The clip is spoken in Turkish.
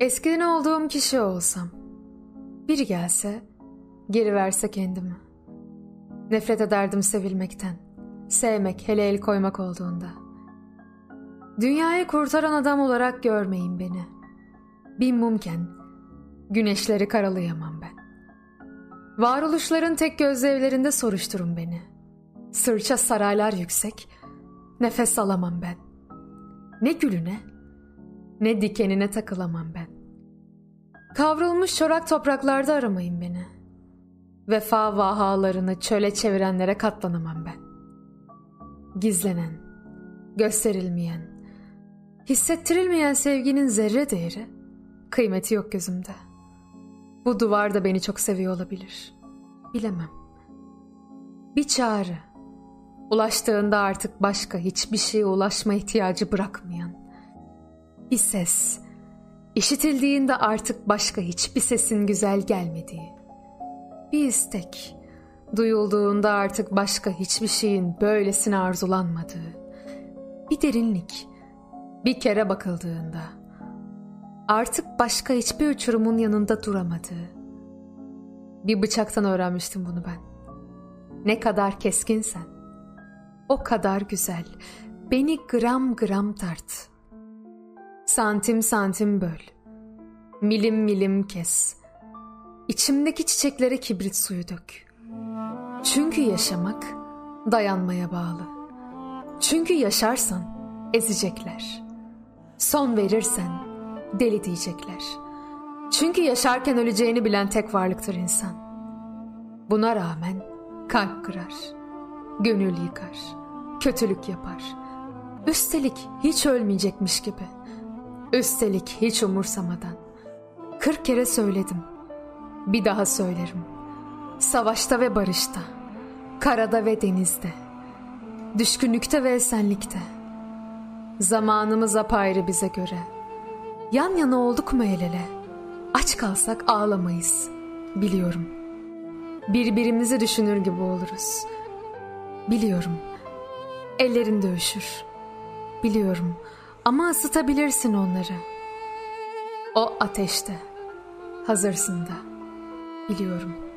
Eskiden olduğum kişi olsam. Biri gelse, geri verse kendimi. Nefret ederdim sevilmekten. Sevmek, hele el koymak olduğunda. Dünyayı kurtaran adam olarak görmeyin beni. Bir mumken, güneşleri karalayamam ben. Varoluşların tek gözlü evlerinde soruşturun beni. Sırça saraylar yüksek, nefes alamam ben. Ne gülüne, ne dikenine takılamam ben. Kavrulmuş çorak topraklarda aramayın beni. Vefa vahalarını çöle çevirenlere katlanamam ben. Gizlenen, gösterilmeyen, hissettirilmeyen sevginin zerre değeri, kıymeti yok gözümde. Bu duvar da beni çok seviyor olabilir. Bilemem. Bir çağrı, ulaştığında artık başka hiçbir şeye ulaşma ihtiyacı bırakmayan. Bir ses, işitildiğinde artık başka hiçbir sesin güzel gelmediği. Bir istek, duyulduğunda artık başka hiçbir şeyin böylesine arzulanmadığı. Bir derinlik, bir kere bakıldığında artık başka hiçbir uçurumun yanında duramadığı. Bir bıçaktan öğrenmiştim bunu ben. Ne kadar keskinsen, o kadar güzel. Beni gram gram tart. Santim santim böl. Milim milim kes. İçimdeki çiçeklere kibrit suyu dök. Çünkü yaşamak dayanmaya bağlı. Çünkü yaşarsan ezecekler. Son verirsen deli diyecekler. Çünkü yaşarken öleceğini bilen tek varlıktır insan. Buna rağmen kalp kırar, gönül yıkar, kötülük yapar. Üstelik hiç ölmeyecekmiş gibi. Üstelik hiç umursamadan. Kırk kere söyledim. Bir daha söylerim. Savaşta ve barışta. Karada ve denizde. Düşkünlükte ve esenlikte. Zamanımız apayrı bize göre. Yan yana olduk mu el ele? Aç kalsak ağlamayız. Biliyorum. Birbirimizi düşünür gibi oluruz. Biliyorum. Ellerin de üşür. Biliyorum. Ama ısıtabilirsin onları. O ateşte. Hazırsın da. Biliyorum.''